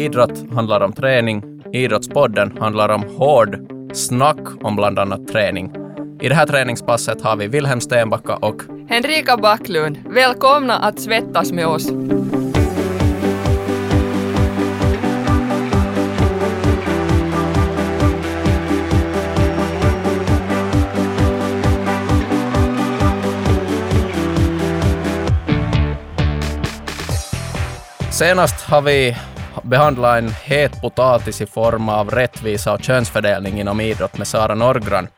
Idrott handlar om träning. Idrottspodden handlar om hård snack om bland annat träning. I det här träningspasset har vi Wilhelm Stenbacka och Henrika Backlund. Välkomna att svettas med oss. Senast har vi behandla en het potatis i form av rättvisa och könsfördelning inom idrott med Sara Norgran.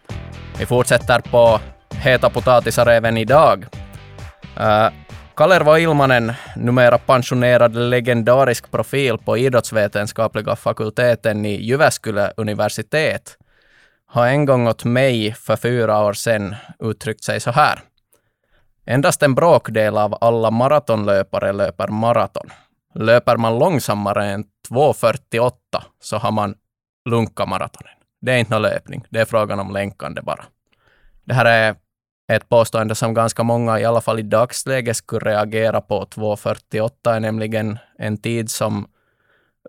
Vi fortsätter på heta potatisar även idag. Eh, uh, Kalervo Ilmanen, numera pensionerad legendarisk profil på idrottsvetenskapliga fakulteten i Jyväskylä universitet, har en gång åt mig för fyra år sedan uttryckt sig så här. Endast en bråkdel av alla maratonlöpare löper maraton. Löper man långsammare än 2.48 så har man lunka maratonen. Det är inte någon löpning, det är frågan om länkande bara. Det här är ett påstående som ganska många, i alla fall i dagsläget, skulle reagera på. 2.48 är nämligen en tid som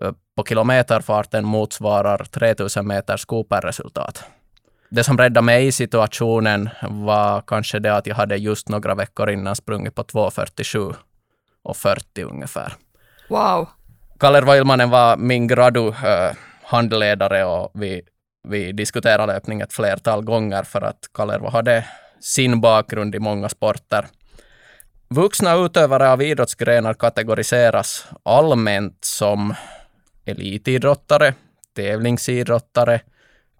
eh, på kilometerfarten motsvarar 3000 meters Cooper-resultat. Det som räddade mig i situationen var kanske det att jag hade just några veckor innan sprungit på 2.47 och 40 ungefär. Wow. Kalervo Ilmanen var min gradu uh, handledare och vi, vi diskuterade löpning ett flertal gånger för att Kalervo hade sin bakgrund i många sporter. Vuxna utövare av idrottsgrenar kategoriseras allmänt som elitidrottare, tävlingsidrottare,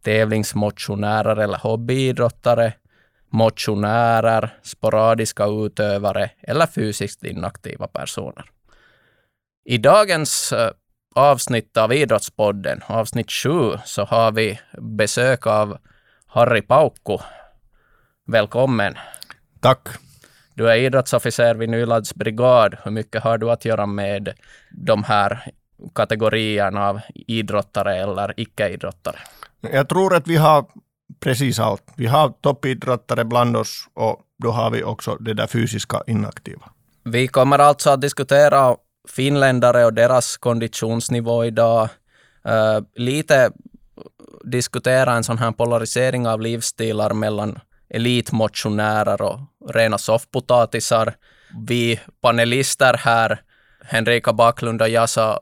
tävlingsmotionärer eller hobbyidrottare, motionärer, sporadiska utövare eller fysiskt inaktiva personer. I dagens avsnitt av Idrottspodden, avsnitt 7, så har vi besök av Harry Paukku. Välkommen. Tack. Du är idrottsofficer vid Nylands brigad. Hur mycket har du att göra med de här kategorierna av idrottare eller icke-idrottare? Jag tror att vi har precis allt. Vi har toppidrottare bland oss och då har vi också det där fysiska inaktiva. Vi kommer alltså att diskutera finländare och deras konditionsnivå idag. Uh, lite diskutera en sån här polarisering av livsstilar mellan elitmotionärer och rena soffpotatisar. Vi panelister här, Henrika Backlund och jag, så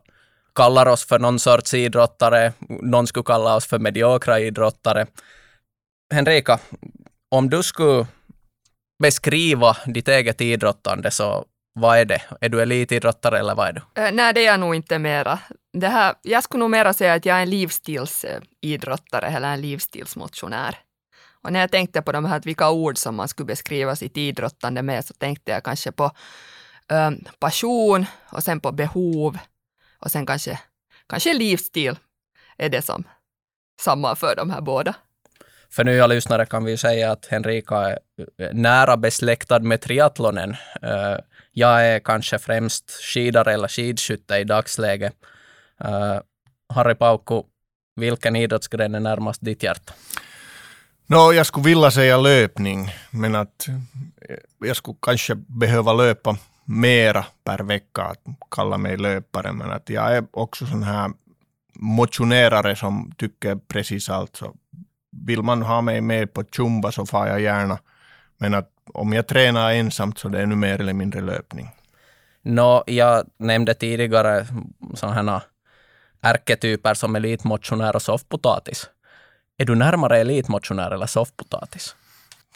kallar oss för någon sorts idrottare. Någon skulle kalla oss för mediokra idrottare. Henrika, om du skulle beskriva ditt eget idrottande, så vad är det? Är du elitidrottare eller vad är du? Nej, det är jag nog inte mera. Det här, jag skulle nog mera säga att jag är en livsstilsidrottare eller en livsstilsmotionär. Och när jag tänkte på de här vilka ord som man skulle beskriva sitt idrottande med så tänkte jag kanske på um, passion och sen på behov och sen kanske, kanske livsstil är det som sammanför de här båda. För nya lyssnare kan vi säga att Henrika är eh, nära besläktad med triathlonen. Eh, jag är kanske främst skidare eller skidskytte i dagsläget. Eh, Harry Paukku, vilken idrottsgren är närmast ditt hjärta? No, jag skulle vilja säga löpning, men att jag skulle kanske behöva löpa mera per vecka, att kalla mig löpare, men att jag är också sån här motionerare som tycker precis allt. Så vill man ha mig med på Chumba så far jag gärna, men att om jag tränar ensamt så det är nu mer eller mindre löpning. No, jag nämnde tidigare sådana ärketyper som elitmotionär och soffpotatis. Är du närmare elitmotionär eller soffpotatis?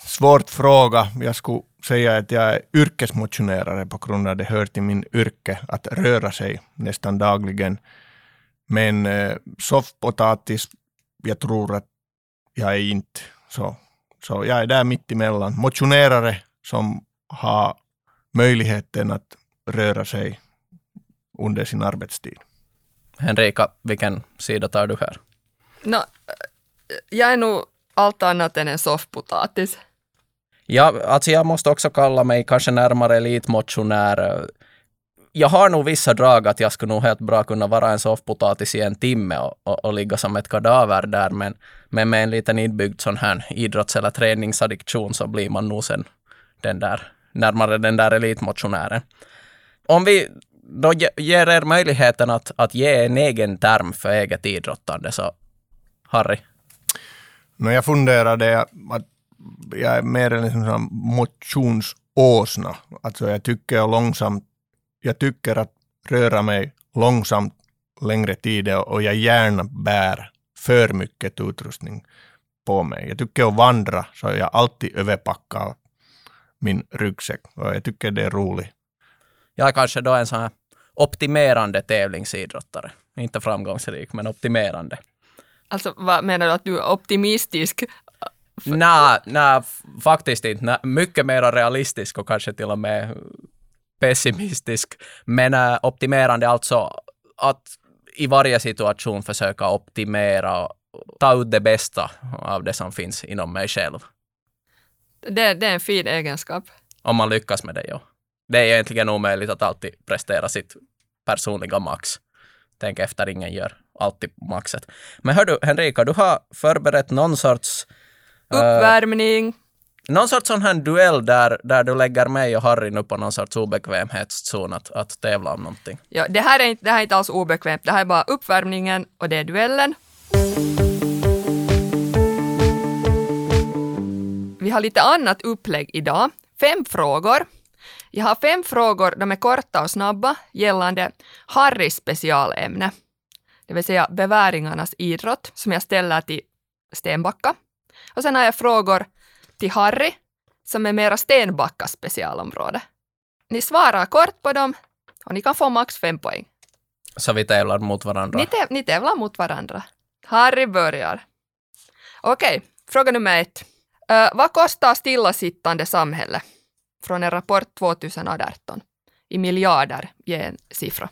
Svårt fråga. Jag skulle säga att jag är yrkesmotionerare på grund av att det hör till min yrke att röra sig nästan dagligen. Men eh, soffpotatis, jag tror att jag är inte så. Så jag är där mitt emellan. Motionerare som har möjligheten att röra sig under sin arbetstid. Henrika, vilken sida tar du här? No, jag är nog allt annat än en soffpotatis. Ja, alltså jag måste också kalla mig kanske närmare elitmotionär. Jag har nog vissa drag att jag skulle nog helt bra kunna vara en soffpotatis i en timme och, och, och ligga som ett kadaver där, men, men med en liten inbyggd sån här idrotts eller träningsaddiktion så blir man nog sen den där, närmare den där elitmotionären. Om vi då ger er möjligheten att, att ge en egen term för eget idrottande. Så Harry, No, jag funderade att jag är mer en liksom motionsåsna. Alltså jag tycker långsamt, jag tycker att röra mig långsamt längre tid och jag gärna bär för mycket utrustning på mig. Jag tycker att vandra så jag alltid överpackar min ryggsäck och jag tycker det är roligt. jag är kanske då en sån här optimerande tävlingsidrottare. Inte framgångsrik, men optimerande. Alltså vad menar du att du är optimistisk? Nej, nej, faktiskt inte. Nej, mycket mer realistisk och kanske till och med pessimistisk. Men äh, optimerande alltså att i varje situation försöka optimera och ta ut det bästa av det som finns inom mig själv. Det, det är en fin egenskap. Om man lyckas med det, ja. Det är egentligen omöjligt att alltid prestera sitt personliga max. Tänk efter, ingen gör alltid maxet. Men hör du, Henrika, du har förberett någon sorts eh, Uppvärmning någon sorts sån här duell där, där du lägger mig och Harry nu på någon sorts obekvämhetszon att, att tävla om någonting. Ja, det, här är inte, det här är inte alls obekvämt. Det här är bara uppvärmningen och det är duellen. Vi har lite annat upplägg idag. Fem frågor. Jag har fem frågor, de är korta och snabba, gällande Harrys specialämne. Det vill säga beväringarnas idrott, som jag ställer till Stenbacka. Och sen har jag frågor till Harry, som är mera Stenbackas specialområde. Ni svarar kort på dem och ni kan få max fem poäng. Så vi tävlar mot varandra. Ni, täv- ni tävlar mot varandra. Harry börjar. Okej, fråga nummer ett. Ö, vad kostar stillasittande samhälle? Från en rapport 2018. I miljarder, ge en siffra.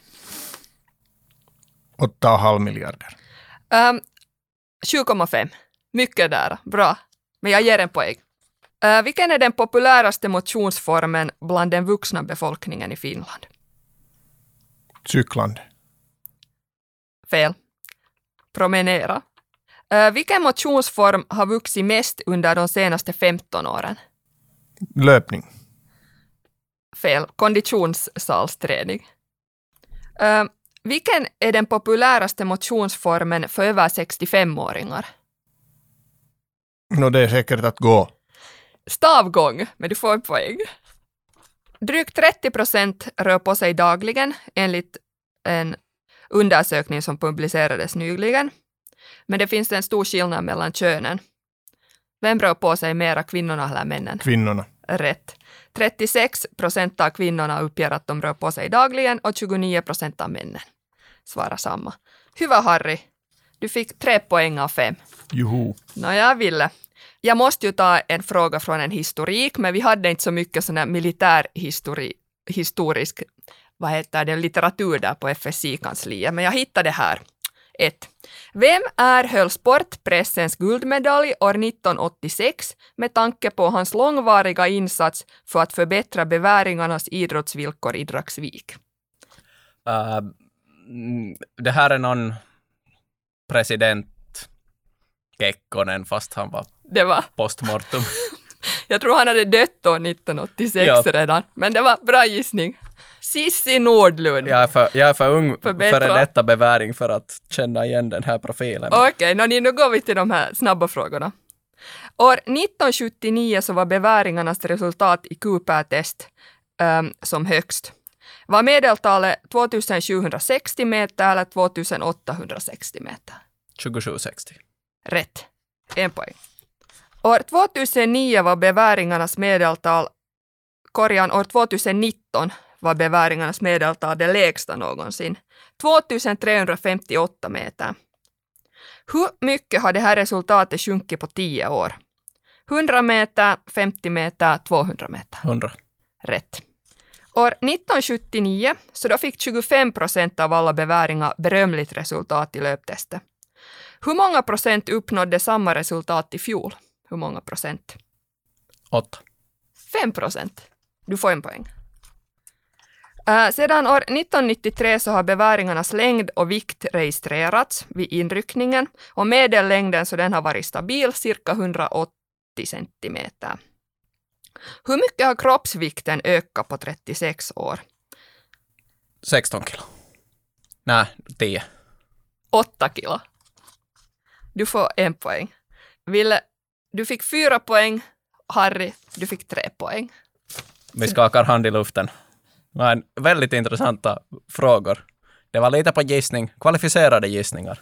8,5 miljarder. Um, 7,5. Mycket där. Bra. Men jag ger en poäng. Ö, vilken är den populäraste motionsformen bland den vuxna befolkningen i Finland? Cyklande. Fel. Promenera. Ö, vilken motionsform har vuxit mest under de senaste 15 åren? Löpning. Fel. Konditionssalsträning. Ö, vilken är den populäraste motionsformen för över 65-åringar? No, det är säkert att gå. Stavgång, men du får en poäng. Drygt 30 procent rör på sig dagligen enligt en undersökning som publicerades nyligen. Men det finns en stor skillnad mellan könen. Vem rör på sig mera, kvinnorna eller männen? Kvinnorna. Rätt. 36 procent av kvinnorna uppger att de rör på sig dagligen och 29 procent av männen svarar samma. Hyvä Harry, du fick tre poäng av fem. Juhu. Nåja, Ville. Jag måste ju ta en fråga från en historik, men vi hade inte så mycket sån här militärhistorisk vad heter det, litteratur där på FSI-kansliet, men jag hittade här. 1. Vem erhöll sportpressens guldmedalj år 1986 med tanke på hans långvariga insats för att förbättra beväringarnas idrottsvillkor i Dragsvik? Uh, det här är någon president Kekkonen, fast han var Det var, postmortum. jag tror han hade dött då 1986 Ja. redan, men det var bra gissning. Sissi Nordlund. Jag är för, jag är för ung För för, bättre. en detta beväring för att känna igen den här profilen. Okej, okay, nu går vi till de här snabba frågorna. År 1979 så var beväringarnas resultat i Cooper-test ehm, som högst. Var medeltalet 2760 meter eller 2860 meter? 2760. Rätt. En poäng. År 2009 var beväringarnas medeltal, korjan år 2019 var beväringarnas medeltal det lägsta någonsin. 2358 meter. Hur mycket har det här resultatet sjunkit på 10 år? 100 meter, 50 meter, 200 meter. 100. Rätt. År 1979 så då fick 25 procent av alla beväringar berömligt resultat i löptestet. Hur många procent uppnådde samma resultat i fjol? Hur många procent? 8. 5 procent. Du får en poäng. Äh, sedan år 1993 så har beväringarnas längd och vikt registrerats vid inryckningen och medellängden så den har varit stabil, cirka 180 centimeter. Hur mycket har kroppsvikten ökat på 36 år? 16 kilo. Nej, 10. Åtta kilo. Du får en poäng. Ville, du fick fyra poäng. Harry, du fick tre poäng. Vi skakar hand i luften. Men väldigt intressanta frågor. Det var lite på gissning, kvalificerade gissningar.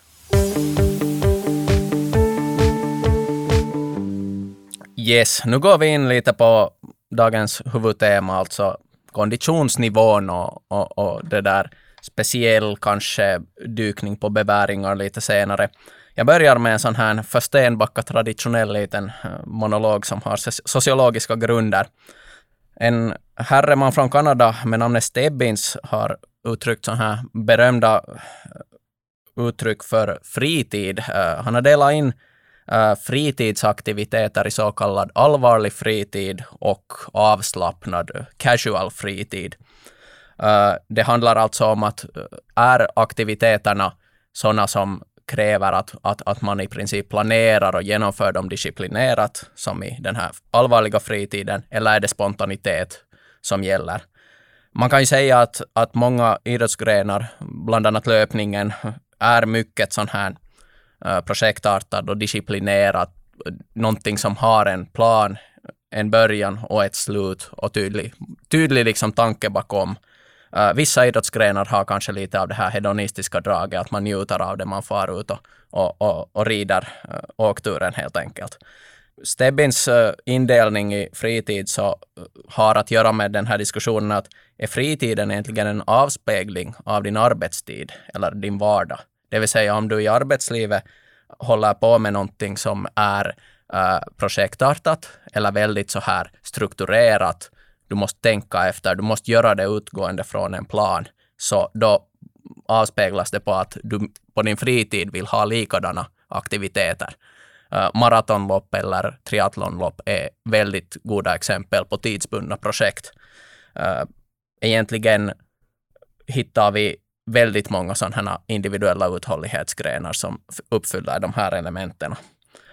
Yes, nu går vi in lite på dagens huvudtema, alltså konditionsnivån och, och, och det där speciell kanske dykning på beväringar lite senare. Jag börjar med en sån här för Stenbacka traditionell liten eh, monolog som har sociologiska grunder. En herreman från Kanada med namnet Stebbins har uttryckt sådana här berömda eh, uttryck för fritid. Eh, han har delat in fritidsaktiviteter i så kallad allvarlig fritid och avslappnad casual fritid. Det handlar alltså om att är aktiviteterna sådana som kräver att, att, att man i princip planerar och genomför dem disciplinerat, som i den här allvarliga fritiden, eller är det spontanitet som gäller? Man kan ju säga att, att många idrottsgrenar, bland annat löpningen, är mycket sån här eh, projektartad och disciplinerat, någonting som har en plan, en början och ett slut och tydlig, tydlig liksom tanke bakom Uh, vissa idrottsgrenar har kanske lite av det här hedonistiska draget, att man njuter av det, man far ut och, och, och, och rider uh, åkturen helt enkelt. Stebbins uh, indelning i fritid så har att göra med den här diskussionen att är fritiden egentligen en avspegling av din arbetstid eller din vardag? Det vill säga om du i arbetslivet håller på med någonting som är uh, projektartat eller väldigt så här strukturerat du måste tänka efter, du måste göra det utgående från en plan. Så då avspeglas det på att du på din fritid vill ha likadana aktiviteter. Eh, maratonlopp eller triathlonlopp är väldigt goda exempel på tidsbundna projekt. Eh, egentligen hittar vi väldigt många sådana individuella uthållighetsgrenar som uppfyller de här elementen.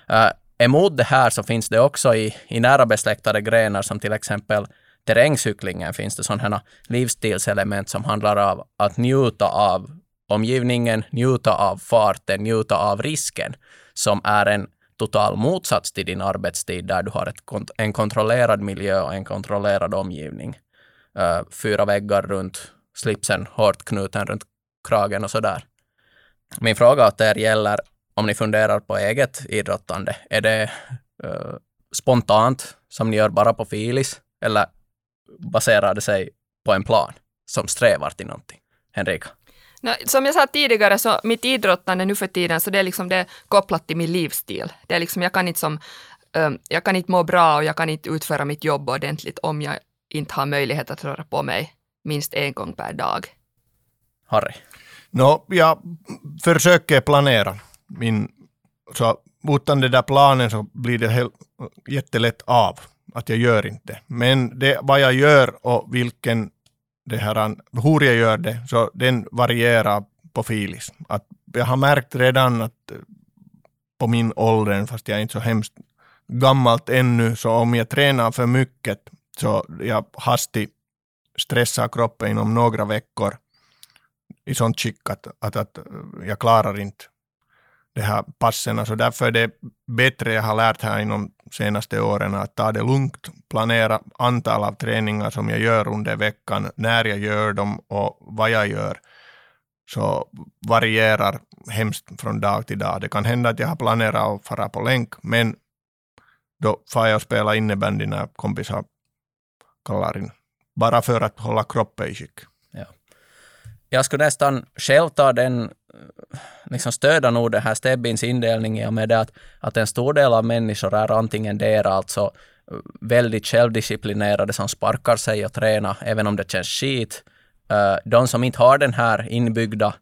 Eh, emot det här så finns det också i, i nära besläktade grenar som till exempel terrängcyklingen finns det sådana livsstilselement som handlar om att njuta av omgivningen, njuta av farten, njuta av risken, som är en total motsats till din arbetstid där du har ett, en kontrollerad miljö och en kontrollerad omgivning. Uh, fyra väggar runt slipsen, hårt knuten runt kragen och sådär. Min fråga åt er gäller om ni funderar på eget idrottande. Är det uh, spontant, som ni gör bara på filis, eller baserar det sig på en plan som strävar till någonting. Henrika? No, som jag sa tidigare, så mitt idrottande nu för tiden, så det är liksom det kopplat till min livsstil. Det är liksom, jag kan inte som, um, jag kan inte må bra och jag kan inte utföra mitt jobb ordentligt om jag inte har möjlighet att röra på mig minst en gång per dag. Harry? No, jag försöker planera min, så utan den där planen så blir det helt, jättelätt av att jag gör inte. Men det, vad jag gör och vilken det här, hur jag gör det, så den varierar på filis. Att jag har märkt redan att på min ålder, fast jag är inte så hemskt gammalt ännu, så om jag tränar för mycket så jag hastigt stressar kroppen inom några veckor i sånt skick att, att, att jag klarar inte de här passen. Så därför är det bättre, jag har lärt här inom senaste åren, att ta det lugnt, planera antal av träningar som jag gör under veckan, när jag gör dem och vad jag gör. Så varierar hemskt från dag till dag. Det kan hända att jag har planerat att fara på länk, men då får jag spela innebandy när kompisar kallar in. Bara för att hålla kroppen i skick. Ja. Jag skulle nästan själv ta den Eh, liksom stöda nog den här Stebbins indelning i och med det att, att en stor del av människor är antingen det, alltså eh, väldigt självdisciplinerade som sparkar sig och tränar även om det känns skit. Eh, de som inte har den här inbyggda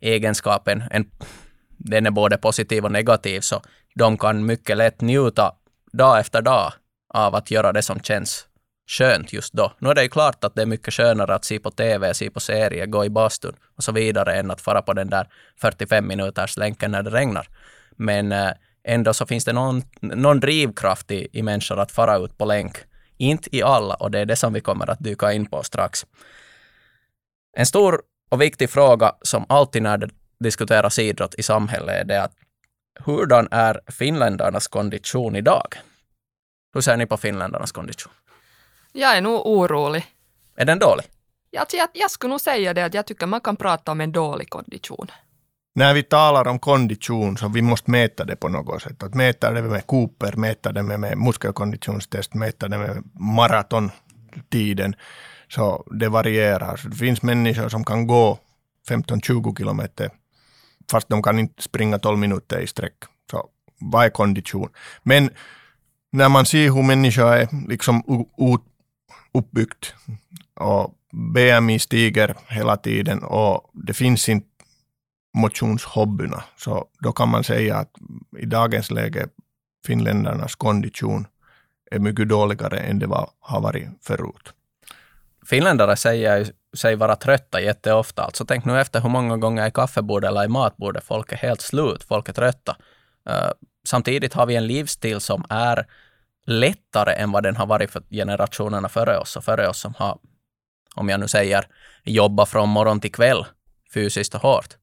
egenskapen, en, den är både positiv och negativ, så de kan mycket lätt njuta dag efter dag av att göra det som känns skönt just då. Nu är det ju klart att det är mycket skönare att se på TV, se på serier, gå i bastun och så vidare än att fara på den där 45 minuters länken när det regnar. Men eh, ändå så finns det någon, någon drivkraft i, i människor att fara ut på länk. Inte i alla och det är det som vi kommer att dyka in på strax. En stor och viktig fråga som alltid när det diskuteras idrott i samhället är det att hurdan är finländarnas kondition idag? Hur ser ni på finländarnas kondition? Jag är nog orolig. Är den dålig? Alltså jag, jag skulle nog säga det att jag tycker man kan prata om en dålig kondition. När vi talar om kondition så vi måste mäta det på något sätt. Att mäta det med Cooper, mäta det med, med muskelkonditionstest, mäta det med maratontiden. Så det varierar. Så det finns människor som kan gå 15-20 kilometer fast de kan inte springa 12 minuter i sträck. Så vad är kondition? Men när man ser hur människor är liksom uppbyggt och BMI stiger hela tiden och det finns inte motionshobbyna, så då kan man säga att i dagens läge finländarnas kondition är mycket dåligare än det var, har varit förut. Finländare säger sig vara trötta jätteofta. Alltså tänk nu efter hur många gånger i kaffebordet eller i matbordet folk är helt slut, folk är trötta. Uh, samtidigt har vi en livsstil som är lättare än vad den har varit för generationerna före oss och före oss som har, om jag nu säger, jobbat från morgon till kväll fysiskt och hårt.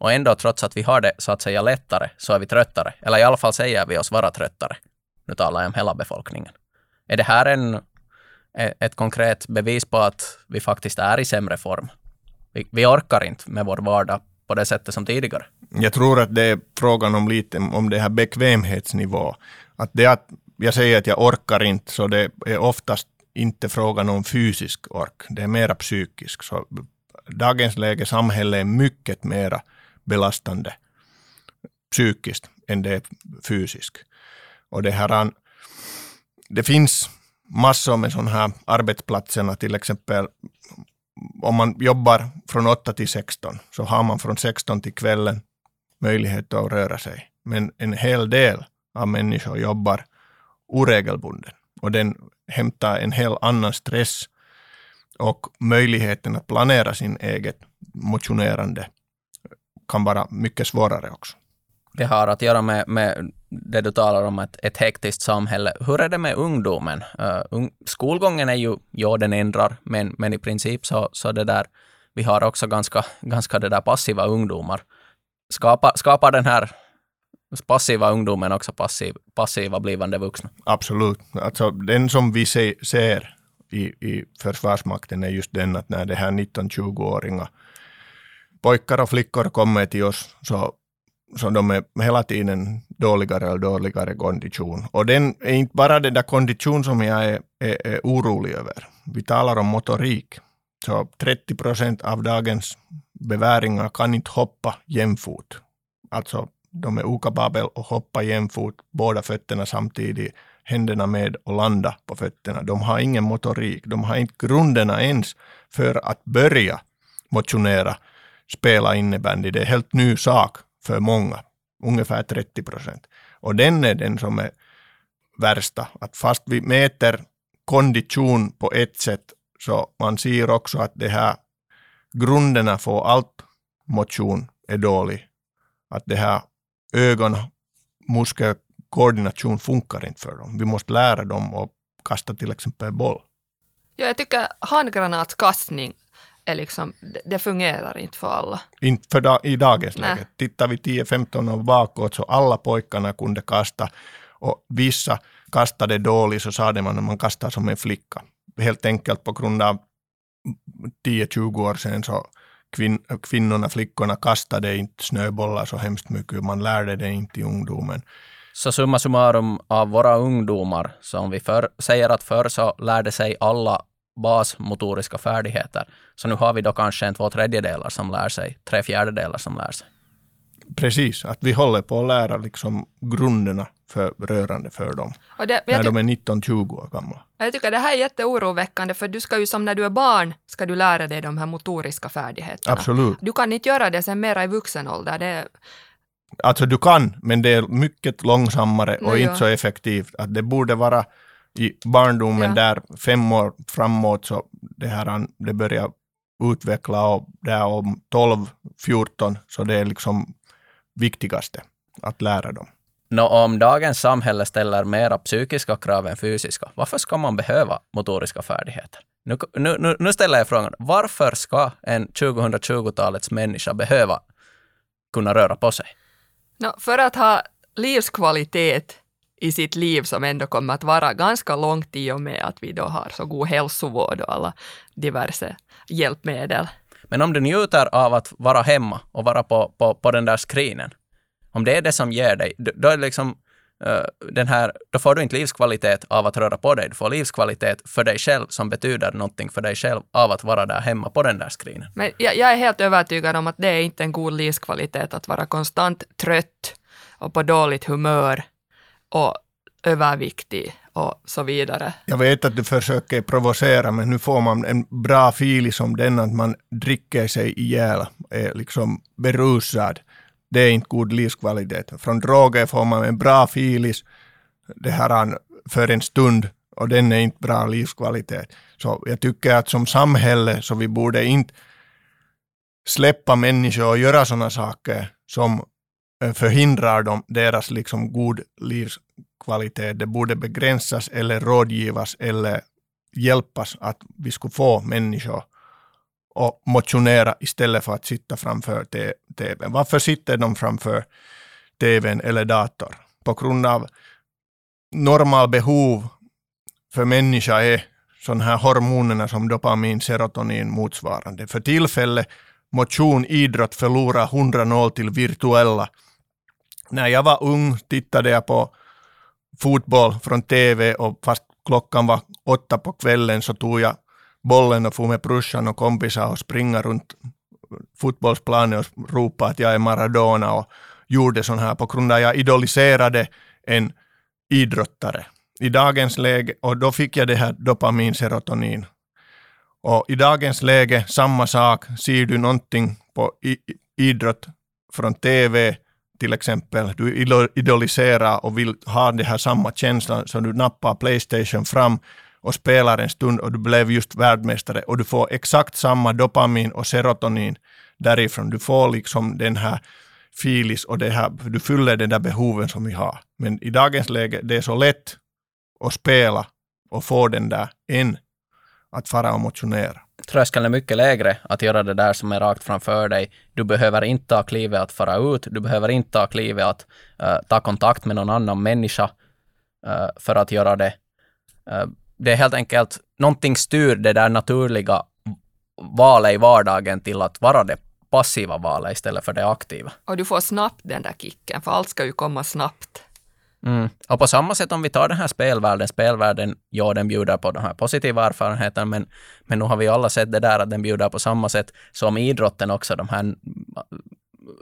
Och ändå, trots att vi har det så att säga lättare, så är vi tröttare. Eller i alla fall säger vi oss vara tröttare. Nu talar jag om hela befolkningen. Är det här en, e, ett konkret bevis på att vi faktiskt är i sämre form? Vi, vi orkar inte med vår vardag på det sättet som tidigare. Jag tror att det är frågan om lite om det här bekvämhetsnivå. Att det att jag säger att jag orkar inte, så det är oftast inte frågan om fysisk ork. Det är mera psykisk. Så dagens läge, samhälle är mycket mera belastande psykiskt än det är fysiskt. Och det, här, det finns massor med sådana här arbetsplatserna, till exempel om man jobbar från 8 till 16, så har man från 16 till kvällen möjlighet att röra sig. Men en hel del av människor jobbar oregelbunden och den hämtar en helt annan stress och möjligheten att planera sin eget motionerande kan vara mycket svårare också. Det har att göra med, med det du talar om, ett, ett hektiskt samhälle. Hur är det med ungdomen? Eh, uh, un, skolgången är ju, ja den ändrar, men, men i princip så, så det där, vi har också ganska, ganska det där passiva ungdomar. Skapar, skapar den här passiva ungdomen också passiv, passiva blivande vuxna? Absolut. Alltså, den som vi se, ser i, i Försvarsmakten är just den att när det här 19-20-åringar pojkar och flickor kommer till oss så, så de är hela tiden dåligare och dåligare kondition. Och den är inte bara den där kondition som jag är, är, är orolig över. Vi talar om motorik. Så 30 procent av dagens beväringar kan inte hoppa jämfot. Alltså de är okapabla att hoppa jämfot, båda fötterna samtidigt, händerna med och landa på fötterna. De har ingen motorik, de har inte grunderna ens för att börja motionera spela innebandy. Det är en helt ny sak för många, ungefär 30 procent. Och den är den som är värsta. Att fast vi mäter kondition på ett sätt, så man ser också att det här grunderna för allt motion är dålig. Att det här ögon, muskelkoordination funkar inte för dem. Vi måste lära dem att kasta till exempel boll. Ja, jag tycker handgranatskastning är liksom, det fungerar inte för alla. Inte för da, i dagens Nej. läge. Tittar vi 10-15 år bakåt så alla pojkarna kunde kasta och vissa kastade dåligt så sa man att man kastar som en flicka. Helt enkelt på grund av 10-20 år sedan så kvin, kvinnorna, flickorna kastade inte snöbollar så hemskt mycket. Man lärde det inte i ungdomen. Så summa summarum av våra ungdomar, som vi för, säger att förr så lärde sig alla basmotoriska färdigheter. Så nu har vi då kanske en två tredjedelar som lär sig, tre fjärdedelar som lär sig. Precis, att vi håller på att lära liksom grunderna för rörande för dem. Det, när de är 19-20 år gamla. Jag tycker det här är jätteoroväckande för du ska ju som när du är barn ska du lära dig de här motoriska färdigheterna. Absolut. Du kan inte göra det sen mera i vuxen ålder. Det... Alltså du kan, men det är mycket långsammare och no, inte så effektivt. Att det borde vara i barndomen ja. där fem år framåt så det här det börjar utveckla och där om 12, 14 så det är liksom viktigaste att lära dem. Nå, om dagens samhälle ställer mera psykiska krav än fysiska, varför ska man behöva motoriska färdigheter? Nu, nu, nu ställer jag frågan, varför ska en 2020-talets människa behöva kunna röra på sig? No, för att ha livskvalitet i sitt liv som ändå kommer att vara ganska långt i och med att vi då har så god hälsovård och alla diverse hjälpmedel. Men om du njuter av att vara hemma och vara på, på, på den där screenen, om det är det som ger dig, då är liksom uh, den här, då får du inte livskvalitet av att röra på dig. Du får livskvalitet för dig själv som betyder någonting för dig själv av att vara där hemma på den där screenen. Men jag, jag är helt övertygad om att det är inte en god livskvalitet att vara konstant trött och på dåligt humör och överviktig och så vidare. Jag vet att du försöker provocera, men nu får man en bra feeling som den att man dricker sig ihjäl, är liksom berusad. Det är inte god livskvalitet. Från droger får man en bra filis det här för en stund och den är inte bra livskvalitet. Så jag tycker att som samhälle så vi borde inte släppa människor och göra sådana saker som Eh, förhindrar dem deras liksom god livskvalitet. Det borde begränsas eller rådgivas eller hjälpas att vi skulle få människor att motionera istället för att sitta framför tvn. Varför sitter de framför tvn eller dator? På grund av normal behov för människa är sådana här hormonerna som dopamin, serotonin motsvarande. För tillfället motion, idrott förlorar 100-0 till virtuella. När jag var ung tittade jag på fotboll från TV och fast klockan var åtta på kvällen så tog jag bollen och for med brorsan och kompisar och springa runt fotbollsplanen och ropa att jag är Maradona och gjorde sånt här på grund av att jag idoliserade en idrottare. I dagens läge, och då fick jag det här dopamin, serotonin. Och i dagens läge, samma sak, ser du någonting på idrott från TV, till exempel, du idoliserar och vill ha den här samma känslan, så du nappar Playstation fram och spelar en stund och du blev just världsmästare och du får exakt samma dopamin och serotonin därifrån. Du får liksom den här filis och det här, du fyller den där behoven som vi har. Men i dagens läge, det är så lätt att spela och få den där än att fara och motionera. Tröskeln är mycket lägre att göra det där som är rakt framför dig. Du behöver inte ta klivet att fara ut. Du behöver inte ta klivet att uh, ta kontakt med någon annan människa uh, för att göra det. Uh, det är helt enkelt, någonting styr det där naturliga valet i vardagen till att vara det passiva valet istället för det aktiva. Och du får snabbt den där kicken, för allt ska ju komma snabbt. Mm. Och på samma sätt om vi tar den här spelvärlden, spelvärlden, ja den bjuder på de här positiva erfarenheterna, men, men nu har vi alla sett det där att den bjuder på samma sätt som idrotten också, de här äh,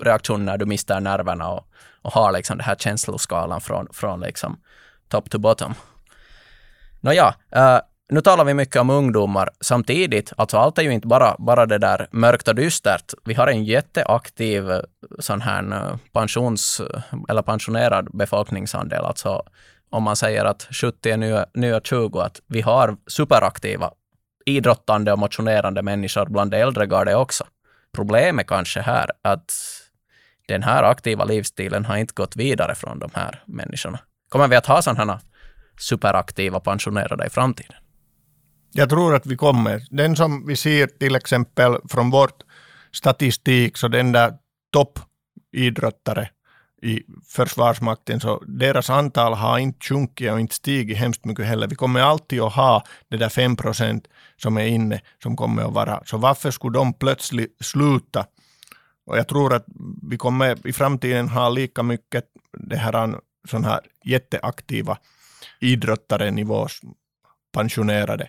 reaktionerna du mister nerverna och, och har liksom den här känsloskalan från, från liksom top to bottom. Nåja, uh, nu talar vi mycket om ungdomar. Samtidigt, alltså allt är ju inte bara, bara det där mörkt och dystert. Vi har en jätteaktiv eh, sån här eh, pensions eh, eller pensionerad befolkningsandel. Alltså om man säger att 70 är nya, nya 20, att vi har superaktiva idrottande och motionerande människor bland de äldre garde också. Problemet kanske här att den här aktiva livsstilen har inte gått vidare från de här människorna. Kommer vi att ha sådana superaktiva pensionerade i framtiden? Jag tror att vi kommer. Den som vi ser till exempel från vårt statistik, så den där toppidrottare i Försvarsmakten, så deras antal har inte sjunkit och inte stigit hemskt mycket heller. Vi kommer alltid att ha det där 5 procent som är inne, som kommer att vara. Så varför skulle de plötsligt sluta? Och jag tror att vi kommer i framtiden ha lika mycket det här, sån här jätteaktiva idrottare nivås pensionerade.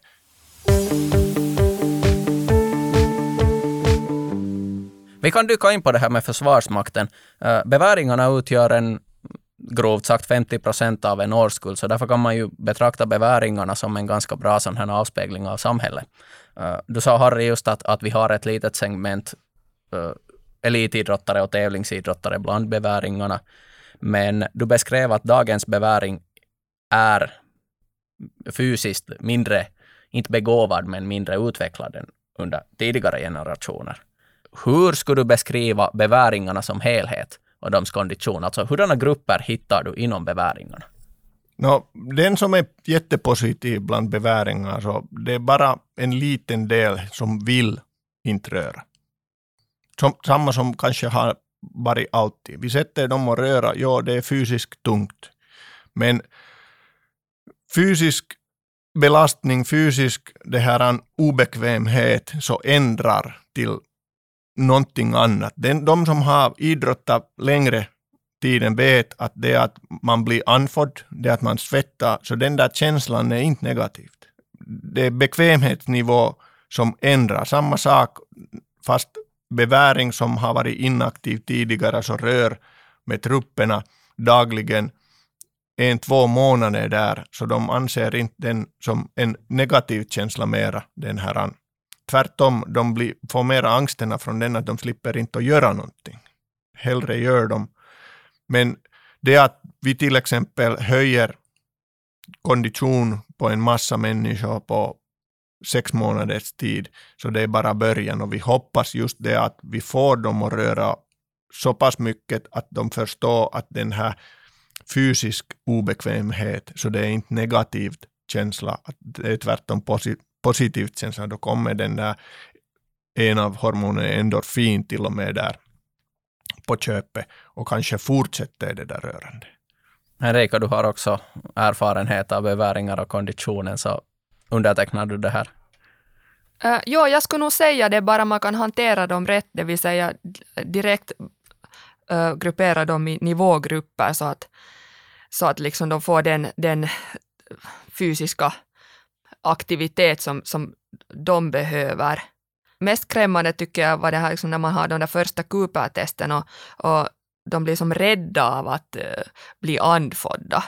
Vi kan dyka in på det här med Försvarsmakten. Eh, beväringarna utgör en grovt sagt 50 procent av en årskull, så därför kan man ju betrakta beväringarna som en ganska bra sån här avspegling av samhället. Eh, du sa Harry just att, att vi har ett litet segment uh, elitidrottare och tävlingsidrottare bland beväringarna, men du beskrev att dagens beväring är fysiskt mindre, inte begåvad, men mindre utvecklad än under tidigare generationer. Hur skulle du beskriva beväringarna som helhet och deras kondition? Alltså hurdana grupper hittar du inom beväringarna? No, den som är jättepositiv bland beväringar, så det är bara en liten del som vill inte röra. Som, samma som kanske har varit alltid. Vi sätter dem att röra, ja det är fysiskt tungt. Men fysisk belastning, fysisk det här obekvämhet så ändrar till någonting annat. Den, de som har idrottat längre tiden vet att det att man blir andfådd, det är att man svettar, så den där känslan är inte negativt. Det är bekvämhetsnivå som ändrar. Samma sak, fast beväring som har varit inaktiv tidigare, så rör med trupperna dagligen en, två månader där, så de anser inte den som en negativ känsla mera, den här. Tvärtom, de blir, får mera angsterna från den att de slipper inte att göra någonting. Hellre gör de. Men det att vi till exempel höjer kondition på en massa människor på sex månaders tid, så det är bara början och vi hoppas just det att vi får dem att röra så pass mycket att de förstår att den här fysisk obekvämhet, så det är inte negativt känsla, att det är tvärtom positivt känsla, då kommer den där en av hormonerna endorfin till och med där på köpet och kanske fortsätter det där rörande. Erika, du har också erfarenhet av beväringar och konditionen, så undertecknar du det här? Uh, ja, jag skulle nog säga det, bara man kan hantera dem rätt, det vill säga direkt uh, gruppera dem i nivågrupper så att, så att liksom de får den, den fysiska aktivitet som, som de behöver. Mest skrämmande tycker jag var det här liksom när man har de där första Cooper-testen och, och de blir som rädda av att uh, bli andfådda.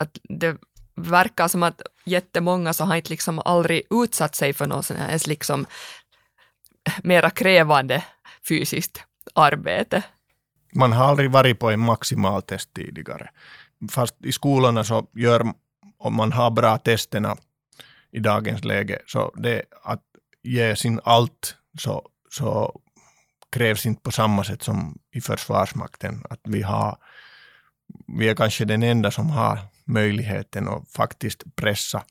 Att det verkar som att jättemånga så har inte liksom aldrig utsatt sig för något sånt här ens liksom mera krävande fysiskt arbete. Man har aldrig varit på en maximaltest tidigare. Fast i skolorna så gör, om man har bra testerna i dagens läge, så det att ge sin allt så, så krävs inte på samma sätt som i Försvarsmakten. Att vi, har, vi är kanske den enda som har möjligheten att faktiskt pressa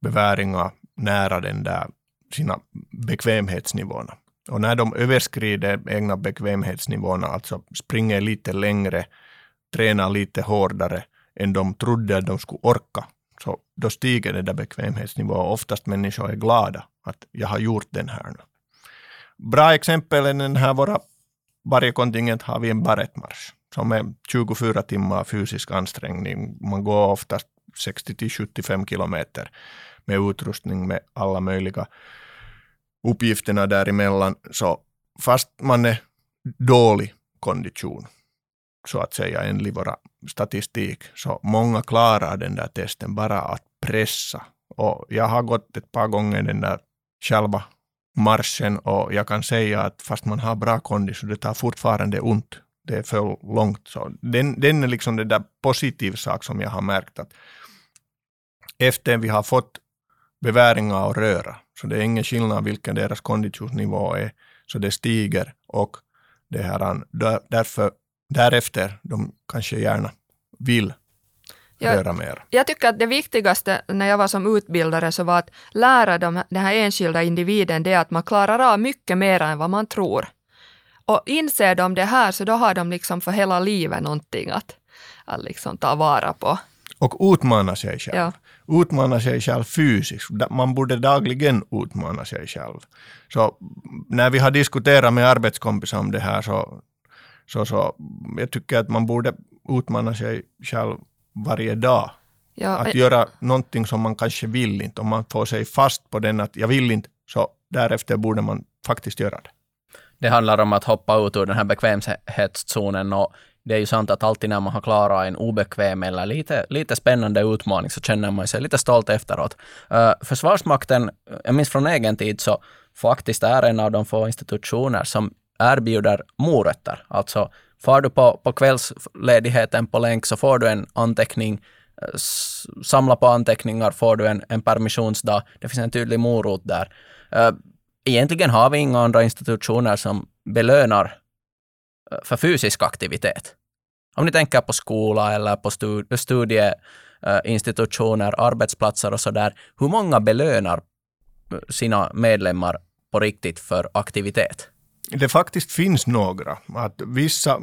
beväringar nära den där sina bekvämhetsnivåerna. Och när de överskrider egna bekvämhetsnivåerna, alltså springer lite längre, tränar lite hårdare än de trodde att de skulle orka, så då stiger den där bekvämhetsnivån. Oftast människor är glada att jag har gjort den här nu. Bra exempel är den här våra, varje kontingent har vi en barettmarsch som är 24 timmar fysisk ansträngning. Man går oftast 60 75 kilometer med utrustning med alla möjliga uppgifterna däremellan. Så fast man är dålig kondition, så att säga enligt våra statistik, så många klarar den där testen bara att pressa. Och jag har gått ett par gånger den där själva marschen och jag kan säga att fast man har bra kondition, det tar fortfarande ont det är för långt. Så den, den är liksom den där positiv sak som jag har märkt att efter vi har fått beväringar och röra, så det är ingen skillnad vilken deras konditionsnivå är, så det stiger och det här, därför, därefter de kanske gärna vill jag. Jag tycker att det viktigaste när jag var som utbildare så var att lära dem, den här enskilda individen det att man klarar av mycket mer än vad man tror. Och inser de det här så då har de liksom för hela livet någonting att, att liksom ta vara på. Och utmana sig själv. Ja. Utmana sig själv fysiskt. Man borde dagligen utmana sig själv. Så när vi har diskuterat med arbetskompisar om det här så, så, så jag tycker att man borde utmana sig själv varje dag. Ja, att göra någonting som man kanske vill inte. Om man får sig fast på den att jag vill inte, så därefter borde man faktiskt göra det det handlar om att hoppa ut ur den här bekvämhetszonen och det är ju sant att alltid när man har klarat en obekväm eller lite, lite spännande utmaning så känner man sig lite stolt efteråt. Eh, försvarsmakten, jag minns från egen tid, så faktiskt är en av de få institutioner som erbjuder morötter. Alltså, far du på, på kvällsledigheten på länk så får du en anteckning, eh, samla på anteckningar får du en, en permissionsdag. Det finns en tydlig morot där. Eh, egentligen har vi inga andra institutioner som belönar för fysisk aktivitet. Om ni tänker på skola eller på studieinstitutioner, arbetsplatser och så där. Hur många belönar eh, sina medlemmar på riktigt för aktivitet? Det faktiskt finns några. Att vissa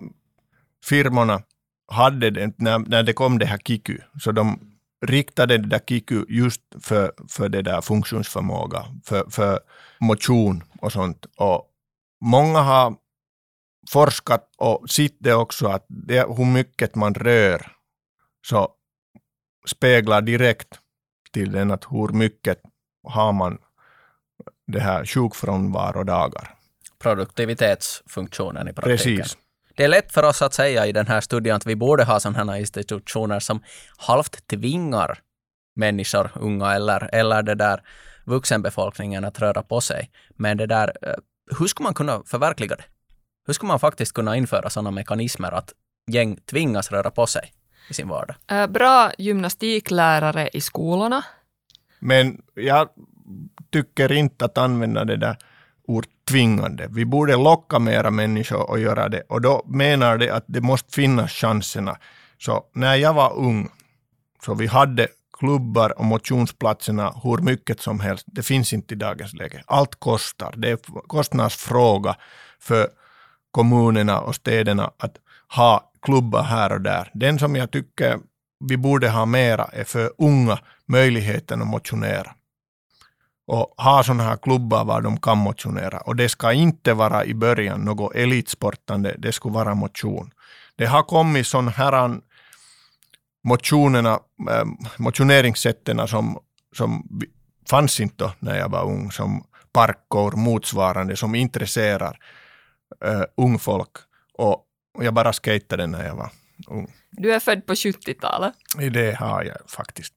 firmorna hade det när, när det kom det här Kiku, så de riktade det där Kiku just för, för det där funktionsförmåga, för, för motion och sånt. Och många har forskat och sett det också att det, hur mycket man rör så speglar direkt till den att hur mycket har man det här sjukfrånvarodagar. Produktivitetsfunktionen i praktiken. Precis. Det är lätt för oss att säga i den här studien att vi borde ha sådana här institutioner som halvt tvingar människor, unga eller, eller det där vuxenbefolkningen att röra på sig. Men det där, eh, hur ska man kunna förverkliga det? Hur ska man faktiskt kunna införa sådana mekanismer att gäng tvingas röra på sig i sin vardag? Eh, Bra gymnastiklärare i skolorna. Men jag tycker inte att använda det där ord tvingande. Vi borde locka mera människor att göra det och då menar det att det måste finnas chanserna. Så när jag var ung, så vi hade klubbar och motionsplatserna hur mycket som helst. Det finns inte i dagens läge. Allt kostar. Det är kostnadsfråga för kommunerna och städerna att ha klubbar här och där. Den som jag tycker vi borde ha mera är för unga möjligheten att motionera och ha sådana här klubbar var de kan motionera. Och det ska inte vara i början något elitsportande, det ska vara motion. Det har kommit sådana här motionerna, ähm, motioneringssätten som, som fanns inte när jag var ung, som parkour motsvarande, som intresserar äh, ung folk. Och jag bara skejtade när jag var ung. Du är född på 70-talet. Det har jag faktiskt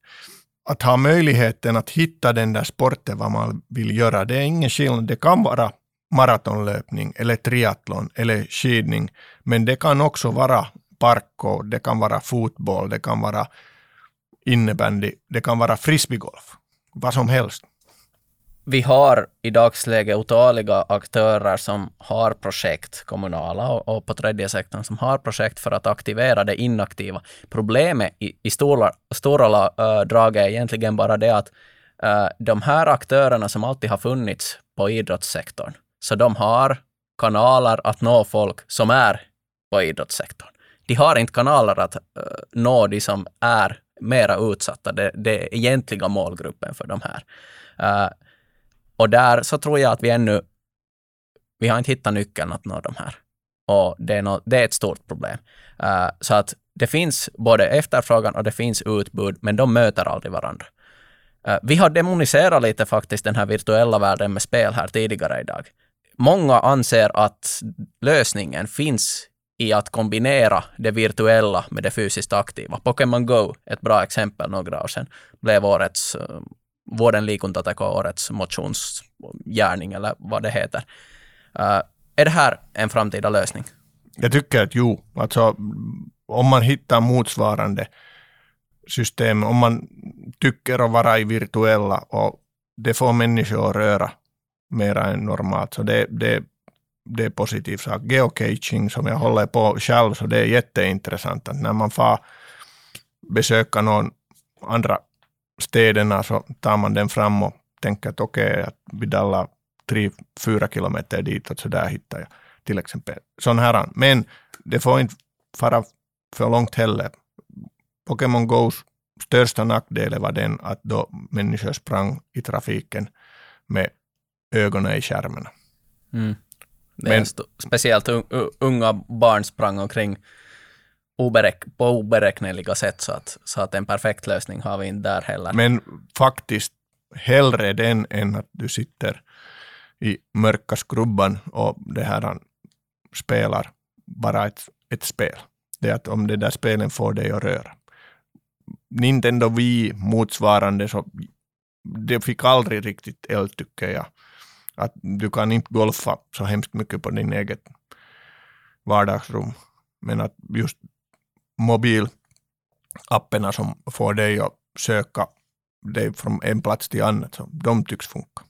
att ha möjligheten att hitta den där sporten vad man vill göra, det är ingen skillnad. Det kan vara maratonlöpning eller triathlon eller skidning, men det kan också vara parkour, det kan vara fotboll, det kan vara innebandy, det kan vara frisbeegolf, vad som helst vi har i dagsläget otaliga aktörer som har projekt, kommunala och, och, på tredje sektorn, som har projekt för att aktivera det inaktiva. Problemet i, i stora, stora äh, drag är egentligen bara det att äh, de här aktörerna som alltid har funnits på idrottssektorn, så de har kanaler att nå folk som är på idrottssektorn. De har inte kanaler att äh, nå de som är mera utsatta, det, det är egentliga målgruppen för de här. Och där så tror jag att vi ännu, vi har inte hittat nyckeln att nå de här. Och det är, no, det är ett stort problem. Uh, så att det finns både efterfrågan och det finns utbud, men de möter aldrig varandra. Uh, vi har demoniserat lite faktiskt den här virtuella världen med spel här tidigare idag. Många anser att lösningen finns i att kombinera det virtuella med det fysiskt aktiva. Pokémon Go, ett bra exempel några år sedan, blev årets eh, vården liikuntateko årets motionsgärning eller vad det heter. Uh, är det här en framtida lösning? Jag tycker att jo, alltså om man hittar motsvarande system, om man tycker att vara i virtuella och det får människor att röra mera än normalt, så det, det, det är positivt sak. Geocaching som jag håller på själv, så det är jätteintressant att när man får besöka någon andra städerna så tar man den fram och tänker att okej, okay, att Vidalla tre, fyra kilometer ditåt, så där hittar jag till exempel sån här. Men det får inte fara för långt heller. Pokémon Go's största nackdel var den att då människor sprang i trafiken med ögonen i skärmen. Mm. Men, speciellt unga barn sprang omkring oberäk på oberäkneliga sätt så att, så att en perfekt lösning har vi inte där heller. Men faktiskt hellre den än att du sitter i mörka skrubban och det här spelar bara ett, ett spel. Det är att om det där spelen får dig att röra. Nintendo Wii motsvarande så det fick aldrig riktigt eld tycker jag. Att du kan inte golfa så hemskt mycket på din eget vardagsrum. Men att just mobilapparna som får dig att söka dig från en plats till annat, så de tycks funka.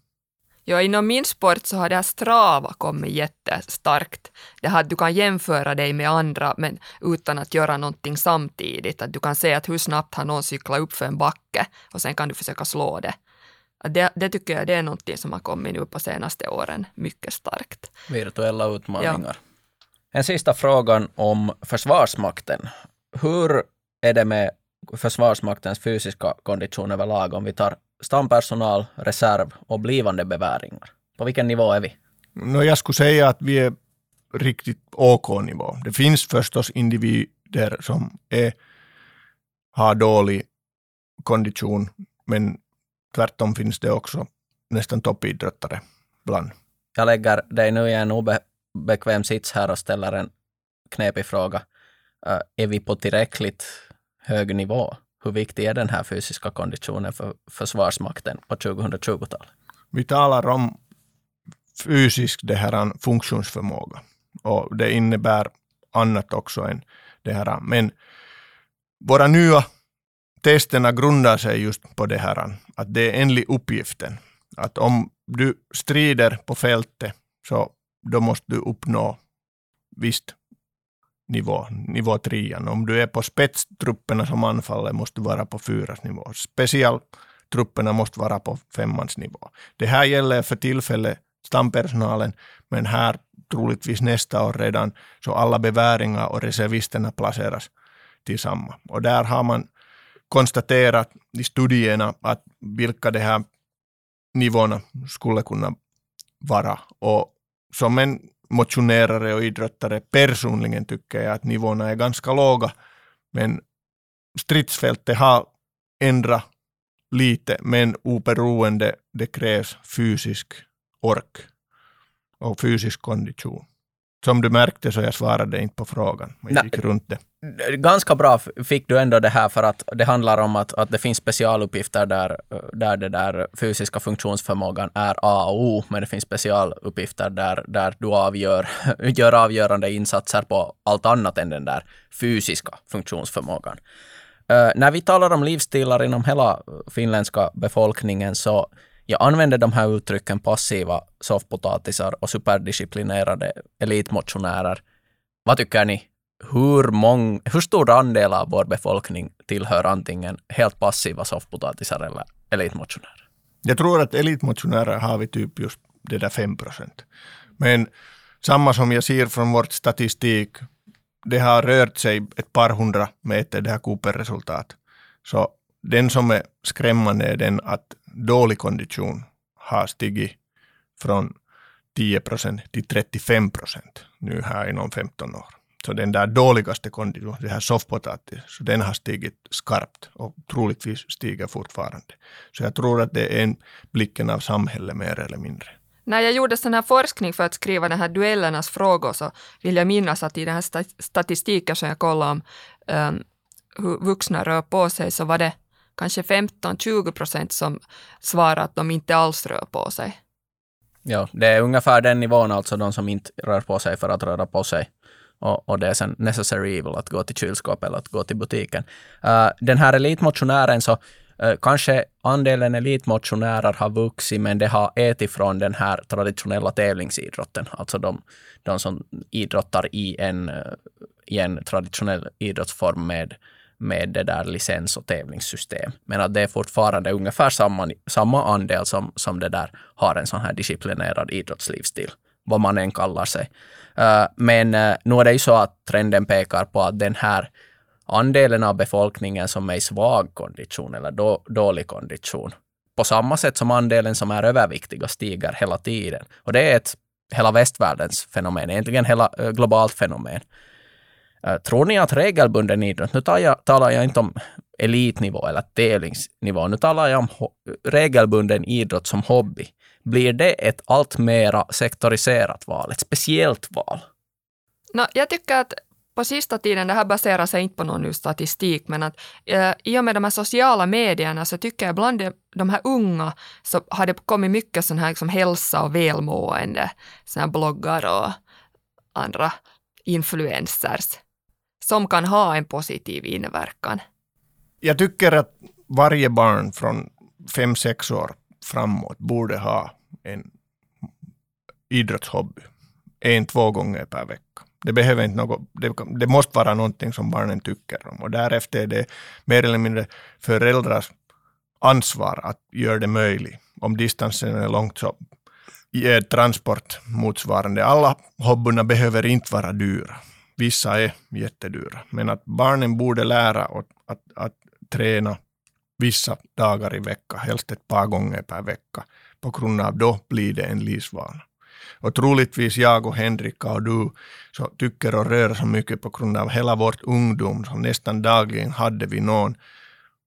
Ja, inom min sport så har det här Strava kommit jättestarkt. Det här att du kan jämföra dig med andra men utan att göra någonting samtidigt. Att du kan se att hur snabbt har någon cyklat upp för en backe och sen kan du försöka slå det. Det, det tycker jag det är någonting som har kommit nu på senaste åren mycket starkt. Virtuella utmaningar. Ja. En sista frågan om Försvarsmakten. Hur är det med Försvarsmaktens fysiska kondition överlag om vi tar stampersonal, reserv och blivande beväringar? På vilken nivå är vi? No, jag skulle säga att vi är riktigt OK-nivå. det finns förstås individer som är, har dålig kondition, men tvärtom finns det också nästan toppidrottare bland. Jag lägger dig nu i en obekväm sits här och ställer en knepig fråga. Uh, är vi på tillräckligt hög nivå? Hur viktig är den här fysiska konditionen för Försvarsmakten på 2020-talet? Vi talar om fysisk det här funktionsförmåga och det innebär annat också än det här. Men våra nya testerna grundar sig just på det här att det är enligt uppgiften att om du strider på fältet så då måste du uppnå visst nivå, nivå trean. Om du är på spetstrupperna som anfaller måste du vara på fyras nivå. Specialtrupperna måste vara på femmans nivå. Det här gäller för tillfället stampersonalen, men här troligtvis nästa år redan, så alla beväringar och reservisterna placeras tillsammans. Och där har man konstaterat i studierna att vilka de här nivåerna skulle kunna vara. Och som en motionerare och idrottare personligen tycker jag att nivåerna är ganska låga. Men stridsfältet har ändrat lite, men oberoende det krävs fysisk ork och fysisk kondition. Som du märkte så jag svarade inte på frågan. Jag gick runt det. Ganska bra fick du ändå det här för att det handlar om att, att det finns specialuppgifter där, där det där fysiska funktionsförmågan är A och O, men det finns specialuppgifter där, där du avgör, gör avgörande insatser på allt annat än den där fysiska funktionsförmågan. Uh, när vi talar om livsstilar inom hela finländska befolkningen så jag använder de här uttrycken passiva soffpotatisar och superdisciplinerade elitmotionärer. Vad tycker ni? Hur, mång, hur stor andel av vår befolkning tillhör antingen helt passiva soffpotatisar eller elitmotionärer? Jag tror att elitmotionärer har vi typ just det där 5 procent. Men samma som jag ser från vår statistik, det har rört sig ett par hundra meter, det här Cooper-resultat. Så den som är skrämmande är den att dålig kondition har stigit från 10 procent till 35 procent nu här inom 15 år. Så den där dåligaste konditionen, det här soffpotatis, så den har stigit skarpt och troligtvis stiger fortfarande. Så jag tror att det är en blicken av samhället mer eller mindre. När jag gjorde sån här forskning för att skriva den här duellernas frågor så vill jag minnas att i den här statistiken som jag kollade om um, hur vuxna rör på sig så var det kanske 15-20 procent som svarar att de inte alls rör på sig. Ja, det är ungefär den nivån, alltså de som inte rör på sig för att röra på sig. Och, och det är sen necessary evil att gå till kylskåpet eller att gå till butiken. Uh, den här elitmotionären så uh, kanske andelen elitmotionärer har vuxit, men det har ätit från den här traditionella tävlingsidrotten. Alltså de, de som idrottar i en, eh, i en traditionell idrottsform med med det där licens och tävlingssystem. Men att det är fortfarande ungefär samma, samma andel som, som det där har en sån här disciplinerad idrottslivsstil, vad man än kallar sig. Eh, men eh, nu är det ju så att trenden pekar på att den här andelen av befolkningen som är i svag kondition eller då, dålig kondition, på samma sätt som andelen som är överviktiga stiger hela tiden. Och det är ett hela västvärldens fenomen, egentligen hela eh, globalt fenomen. Tror ni att regelbunden idrott, nu talar jag, talar jag inte om elitnivå eller tävlingsnivå, nu talar jag om regelbunden idrott som hobby. Blir det ett allt mera sektoriserat val, ett speciellt val? No, jag tycker att på sista tiden, det här baserar sig inte på någon statistik, men att eh, i och med de här sociala medierna så tycker jag bland de, de här unga så har det kommit mycket sån här liksom hälsa och välmående, såna här bloggar och andra influencers som kan ha en positiv inverkan. Jag tycker att varje barn från fem sex år framåt borde ha en idrottshobby. En, två gånger per vecka. Det behöver inte något, det, det, måste vara någonting som barnen tycker om. Och därefter är det mer eller mindre föräldrars ansvar att göra det möjligt. Om distansen är långt så ger transport motsvarande. Alla hobbyerna behöver inte vara dyra. Vissa är jättedyra. Men att barnen borde lära att, att, att träna vissa dagar i veckan, helst ett par gånger per vecka. På grund av då blir det en livsvana. Och troligtvis jag och Henrika och du så tycker och rör så mycket på grund av hela vårt ungdom. Så nästan dagligen hade vi någon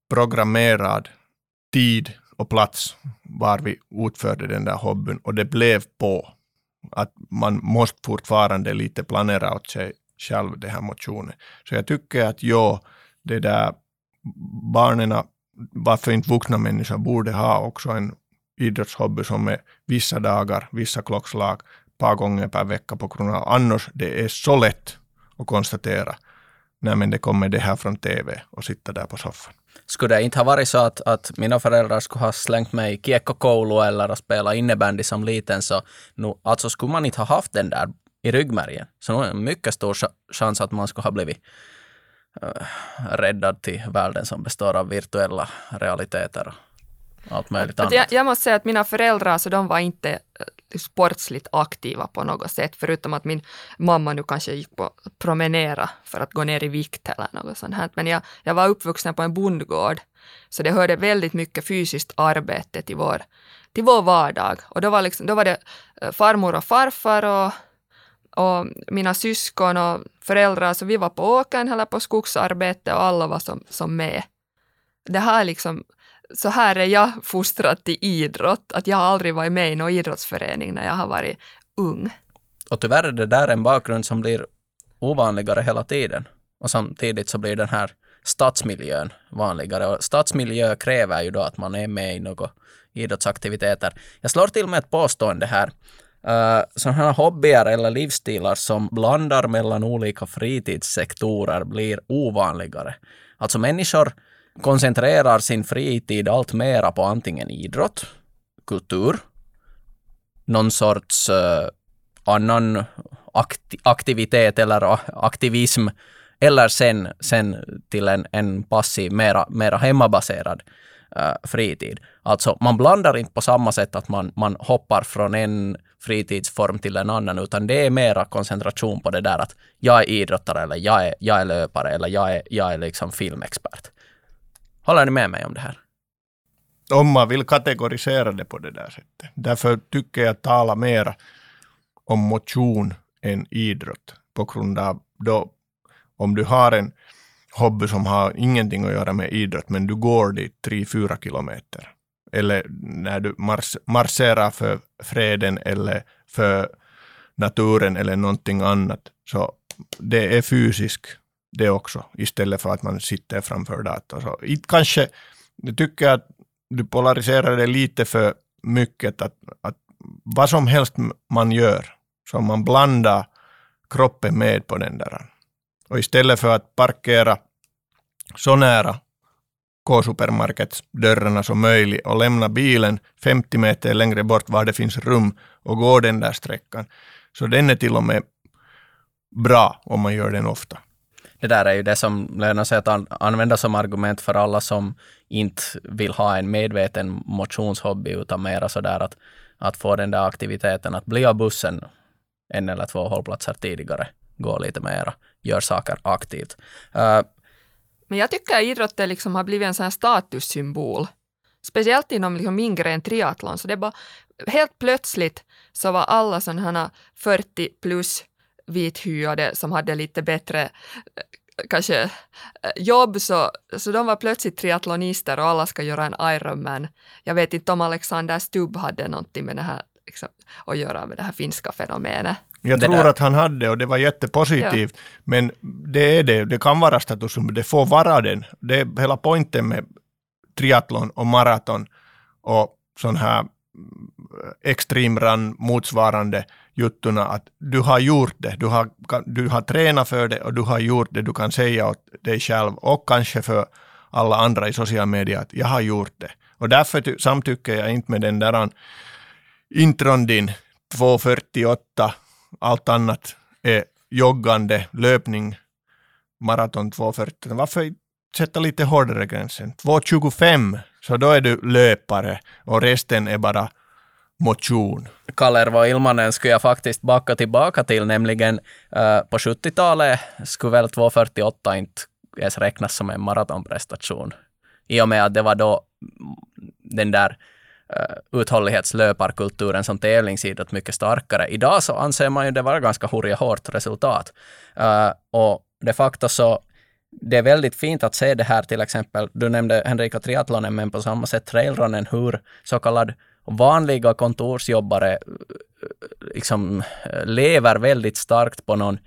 programmerad tid och plats var vi utförde den där hobbyn och det blev på att man måste fortfarande lite planera åt sig själv den här motionen. Så jag tycker att ja, det där barnen, varför inte vuxna människor borde ha också en idrottshobby som är vissa dagar, vissa klockslag, par gånger per vecka på grund av annars det är så lätt att konstatera Nej, men det kommer det här från TV och sitta där på soffan. Skulle det inte ha varit så att, att mina föräldrar skulle ha slängt mig i kiekkokoulu eller att spela innebandy som liten så nu, alltså skulle man inte ha haft den där i ryggmärgen. Så nu är det en mycket stor chans att man skulle ha blivit uh, räddad till världen som består av virtuella realiteter allt möjligt annat. Jag, jag, måste säga att mina föräldrar, så de var inte eh, sportsligt aktiva på något sätt, förutom att min mamma nu kanske gick på promenera för att gå ner i vikt eller något sånt här. Men jag, jag var uppvuxen på en bondgård, så det hörde väldigt mycket fysiskt arbete till vår, till vår vardag. Och då var, liksom, då var det eh, farmor och farfar och och mina syskon och föräldrar, så vi var på åkern eller på skogsarbete och alla var som, som med. Det här liksom så här är jag fostrad till idrott, att jag har aldrig varit med i någon idrottsförening när jag har varit ung. Och tyvärr är det där en bakgrund som blir ovanligare hela tiden. Och samtidigt så blir den här stadsmiljön vanligare. Och stadsmiljö kräver ju då att man är med i några idrottsaktiviteter. Jag slår till med ett påstående här. Eh, uh, sådana här hobbyer eller livsstilar som blandar mellan olika fritidssektorer blir ovanligare. Alltså människor koncentrerar sin fritid allt mera på antingen idrott, kultur, någon sorts uh, annan akti aktivitet eller aktivism eller sen, sen till en, en passiv, mera, mera hemmabaserad uh, fritid. Alltså man blandar inte på samma sätt att man, man hoppar från en fritidsform till en annan, utan det är mera koncentration på det där att jag är idrottare eller jag är, jag är löpare eller jag är, jag är liksom filmexpert. Håller ni med mig om det här? Om man vill kategorisera det på det där sättet. Därför tycker jag tala mer om motion än idrott. På grund av då, om du har en hobby som har ingenting att göra med idrott, men du går dit 3-4 kilometer. Eller när du mars marscherar för freden eller för naturen eller någonting annat. Så det är fysisk det också, istället för att man sitter framför datorn. Så kanske, jag tycker att du polariserar det lite för mycket, att, att vad som helst man gör, så man blandar kroppen med på den där. Och istället för att parkera så nära K-supermarkets dörrarna som möjligt och lämna bilen 50 meter längre bort var det finns rum och gå den där sträckan. Så den är till och med bra om man gör den ofta det där är ju det som lönar sig att an använda som argument för alla som inte vill ha en medveten motionshobby utan mera sådär att, att få den där aktiviteten att bli av bussen en eller två hållplatser tidigare, gå lite mera, gör saker aktivt. Uh, Men jag tycker att idrotten liksom har blivit en sån här statussymbol. Speciellt inom liksom min gren triathlon. Så det bara, helt plötsligt så var alla sådana här 40 plus vithyade som hade lite bättre eh, kanske eh, jobb, så, så de var plötsligt triathlonister och alla ska göra en Ironman. Jag vet inte om Alexander Stubb hade någonting med det här liksom, att göra med det här finska fenomenet. Jag tror där. att han hade och det var jättepositivt. Ja. Men det är det, det kan vara status, det får vara den. Det är hela poängen med triathlon och maraton och sån här mm, extremrun motsvarande juttuna att du har gjort det, du har, du har tränat för det och du har gjort det, du kan säga åt dig själv och kanske för alla andra i sociala medier att jag har gjort det. Och därför samtycker jag inte med den där intron din 2.48, allt annat är joggande, löpning, maraton 2.40. Varför sätta lite hårdare gränsen? 2.25, så då är du löpare och resten är bara motion. Kalervo Ilmanen skulle jag faktiskt backa tillbaka till, nämligen eh, på 70-talet skulle väl 2.48 inte ens räknas som en maratonprestation. I och med att det var då mm, den där eh, uthållighetslöparkulturen som tävlingsidrott mycket starkare. Idag så anser man ju det vara ganska hurja hårt resultat. Eh, och de facto så det är väldigt fint att se det här till exempel, du nämnde Henrika triathlonen, men på samma sätt trailrunnen, hur så kallad vanliga kontorsjobbare eh, liksom eh, lever väldigt starkt på någon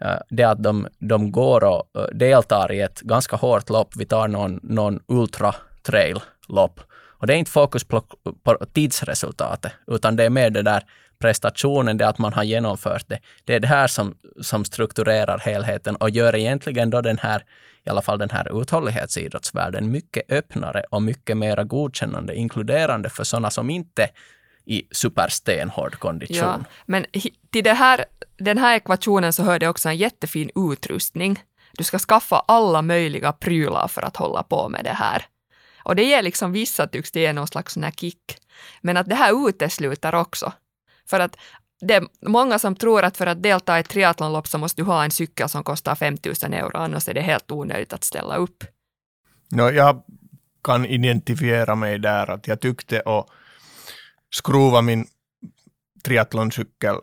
eh, det att de, de går och deltar i ett ganska hårt lopp. Vi tar någon, någon ultra trail lopp. Och det är inte fokus på, på tidsresultatet, utan det är mer det där prestationen, det att man har genomfört det. Det är det här som, som strukturerar helheten och gör egentligen då den här, i alla fall den här uthållighetsidrottsvärlden mycket öppnare och mycket mer godkännande, inkluderande för sådana som inte i superstenhård kondition. Ja, men till det här, den här ekvationen så hör det också en jättefin utrustning. Du ska skaffa alla möjliga prylar för att hålla på med det här. Och det ger liksom vissa tycks det ge någon slags sån här kick. Men att det här utesluter också för att det är många som tror att för att delta i ett triathlonlopp så måste du ha en cykel som kostar 5000 euro, annars är det helt onödigt att ställa upp. No, jag kan identifiera mig där, att jag tyckte att skruva min triathloncykel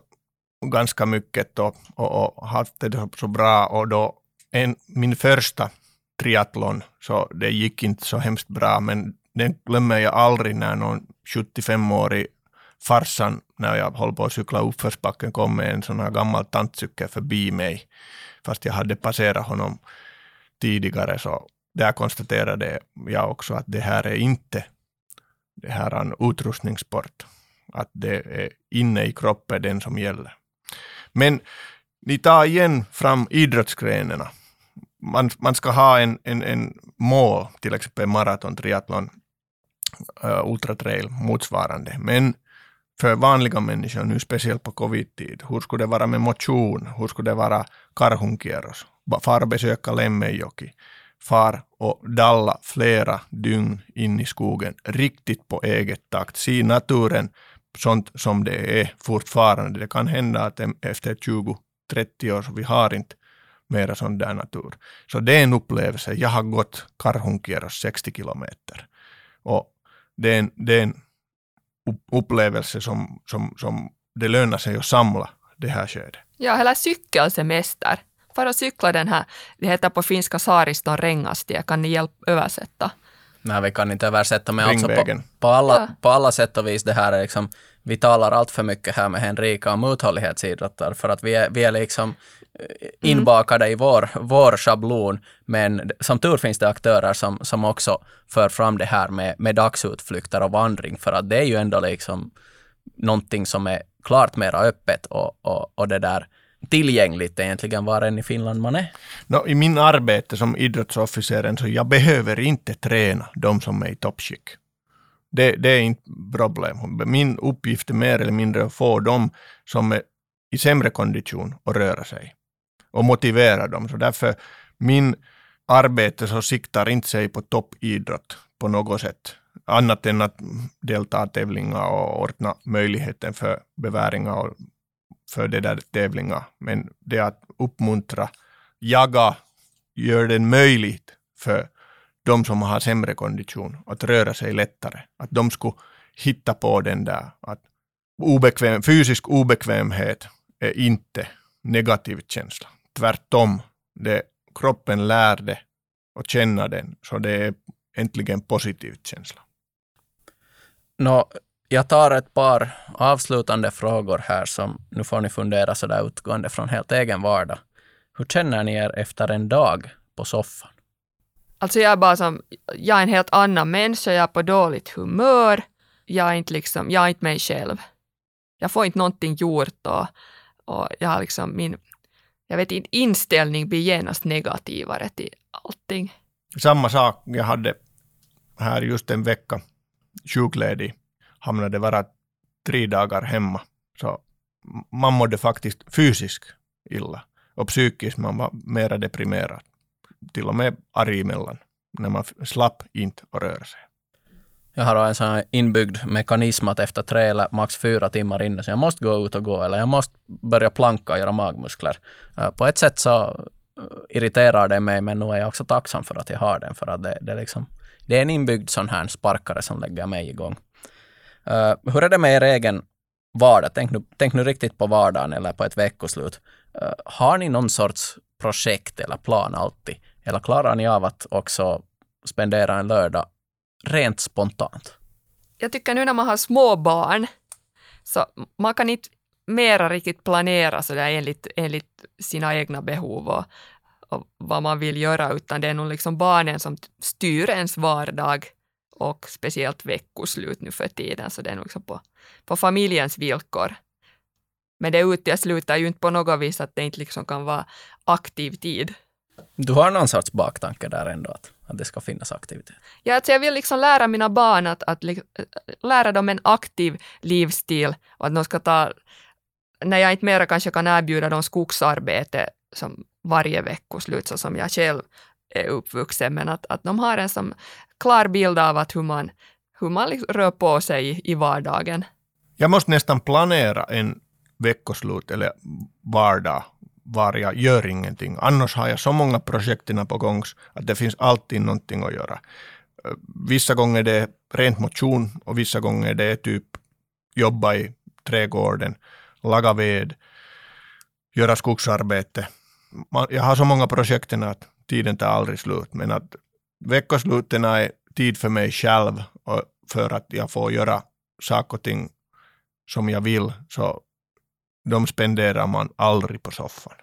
ganska mycket och, och, och haft det så bra och då en, min första triathlon, så det gick inte så hemskt bra, men den glömmer jag aldrig när någon 75-årig farsan, när jag höll på att cykla uppförsbacken, kom med en sån här gammal tantcykel förbi mig, fast jag hade passerat honom tidigare, så där konstaterade jag också att det här är inte det här är en utrustningssport, att det är inne i kroppen den som gäller. Men ni tar igen fram idrottsgrenarna. Man, man ska ha en, en, en mål, till exempel maraton, triathlon, uh, ultratrail, motsvarande. Men för vanliga människor nu, speciellt på covid-tid. Hur skulle det vara med motion? Hur skulle det vara karhunkierros? Far och besöka Lemmenjoki. Far och dalla flera dygn in i skogen, riktigt på eget takt. Se naturen sånt som det är fortfarande. Det kan hända att efter 20-30 år så vi har inte mera sån där natur. Så det är en upplevelse. Jag har gått karhunkierros 60 kilometer. Och det är en, det är en upplevelse som, som, som det lönar sig att samla det här skedet. Ja, eller cykelsemester. För att cykla den här, det heter på finska Saariston rengastie, kan ni hjälp översätta? Nej, vi kan inte översätta, men alltså på, på, alla, ja. på alla sätt och vis det här är liksom, vi talar allt för mycket här med Henrika om uthållighetsidrottare, för att vi är, vi är liksom eh, inbakade i vår, vår schablon, men som tur finns det aktörer som, som också för fram det här med, med dagsutflykter och vandring, för att det är ju ändå liksom någonting som är klart mera öppet och, och, och det där tillgängligt egentligen var än i Finland man är? No, I min arbete som idrottsofficer så jag behöver inte träna de som är i toppskick. Det, det är inte problem. Min uppgift är mer eller mindre att få dem som är i sämre kondition att röra sig och motivera dem. Så därför min arbete så siktar inte sig på toppidrott på något sätt. Annat än att delta i tävlingar och ordna möjligheten för beväringar och för det där tävlingar. Men det att uppmuntra, jaga, gör det möjligt för de som har sämre kondition att röra sig lättare. Att de skulle hitta på den där att obekväm, fysisk obekvämhet är inte negativ känsla. Tvärtom, det, kroppen lär det och känna den, så det är äntligen positiv känsla. Nå, jag tar ett par avslutande frågor här som nu får ni fundera sådär utgående från helt egen vardag. Hur känner ni er efter en dag på soffan? Alltså jag är bara som, jag är en helt annan människa, jag är på dåligt humör, jag är inte liksom, jag är inte mig själv. Jag får inte någonting gjort och, och jag har liksom min, jag vet inte, inställning blir genast negativare till allting. Samma sak, jag hade här just en vecka sjukledig hamnade bara tre dagar hemma Så man mådde faktiskt fysiskt illa och psykiskt man var mera deprimerad. Till och med arg emellan när man slapp inte att röra sig. Jag har en sån inbyggd mekanism att efter tre eller max fyra timmar inne så jag måste gå ut och gå eller jag måste börja planka och göra magmuskler. Äh, på ett sätt så äh, irriterar det mig men nu är jag också tacksam för att jag har den för att det, det, liksom, det är en inbyggd sån här sparkare som lägger mig igång. Uh, hur är det med er egen vardag? Tänk nu, tänk nu riktigt på vardagen eller på ett veckoslut. Uh, har ni någon sorts projekt eller plan alltid? Eller klarar ni av att också spendera en lördag rent spontant? Jag tycker nu när man har små barn, så man kan inte mera riktigt planera så där enligt, enligt sina egna behov och, och vad man vill göra, utan det är nog liksom barnen som styr ens vardag och speciellt veckoslut nu för tiden, så det är nog liksom på, på familjens villkor. Men det utesluter ju inte på något vis att det inte liksom kan vara aktiv tid. Du har någon sorts baktanke där ändå, att, att det ska finnas aktivitet? Ja, alltså jag vill liksom lära mina barn att, att lära dem en aktiv livsstil och att de ska ta, när jag inte mera kanske kan erbjuda dem skogsarbete som varje veckoslut så som jag själv är uppvuxen, men att, att de har en som klar bild av att hur man, hur man liksom rör på sig i vardagen. Jag måste nästan planera en veckoslut eller vardag var jag gör ingenting. Annars har jag så många projekt på gång att det finns alltid någonting att göra. Eh, vissa gånger det är rent motion och vissa gånger det är typ jobba i trädgården, laga ved, göra skogsarbete. Jag har så många projekt att tiden tar aldrig slut, men att veckosluten är tid för mig själv och för att jag får göra saker och ting som jag vill, så de spenderar man aldrig på soffan.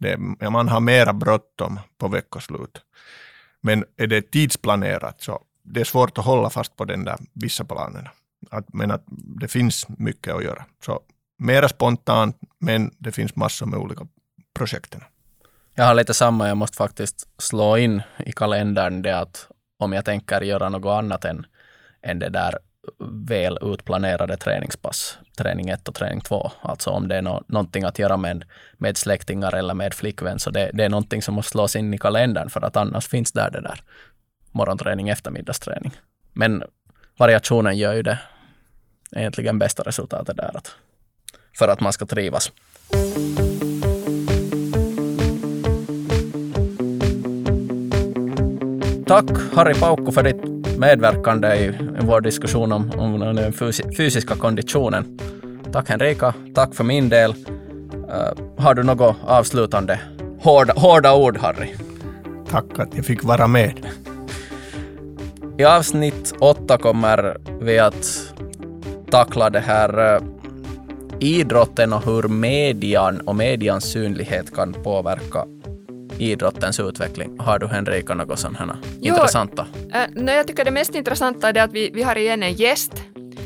Det, man har mera bråttom på veckoslut. Men är det tidsplanerat så det är svårt att hålla fast på den där vissa planerna. Att, men att det finns mycket att göra. Så mera spontant, men det finns massor med olika projekten. Jag har lite samma, jag måste faktiskt slå in i kalendern det att om jag tänker göra något annat än, än det där väl utplanerade träningspass, träning 1 och träning 2. Alltså om det är no någonting att göra med, med släktingar eller med flickvän, så det, det är någonting som måste slås in i kalendern för att annars finns där det där morgonträning, eftermiddagsträning. Men variationen gör ju det egentligen bästa resultatet där, att, för att man ska trivas. Tack Harry Paukko för ditt medverkande i vår diskussion om, om den fysiska konditionen. Tack Henrika, tack för min del. Uh, har du något avslutande hårda, hårda ord, Harry? Tack att jag fick vara med. I avsnitt åtta kommer vi att tackla det här uh, idrotten och hur median och medians synlighet kan påverka idrottens utveckling. Har du Henrika något sånt här jo, intressanta? Äh, nej, jag tycker det mest intressanta är att vi, vi har igen en gäst,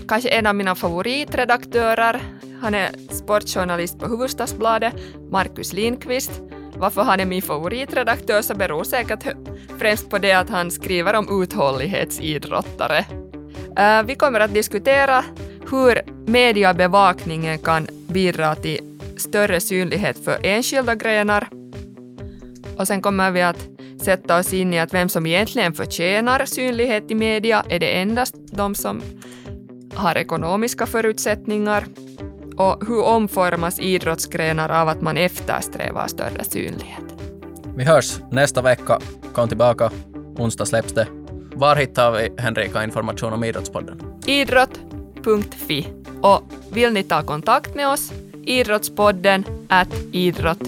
kanske en av mina favoritredaktörer. Han är sportjournalist på Hufvudstadsbladet, Markus Lindqvist. Varför han är min favoritredaktör så beror säkert främst på det att han skriver om uthållighetsidrottare. Äh, vi kommer att diskutera hur mediebevakningen kan bidra till större synlighet för enskilda grenar och sen kommer vi att sätta oss in i att vem som egentligen förtjänar synlighet i media. Är det endast de som har ekonomiska förutsättningar? Och hur omformas idrottsgrenar av att man eftersträvar större synlighet? Vi hörs nästa vecka. Kom tillbaka. Onsdag släpps det. Var hittar vi Henrika information om Idrottspodden? Idrott.fi. Och vill ni ta kontakt med oss? Idrottspodden at idrott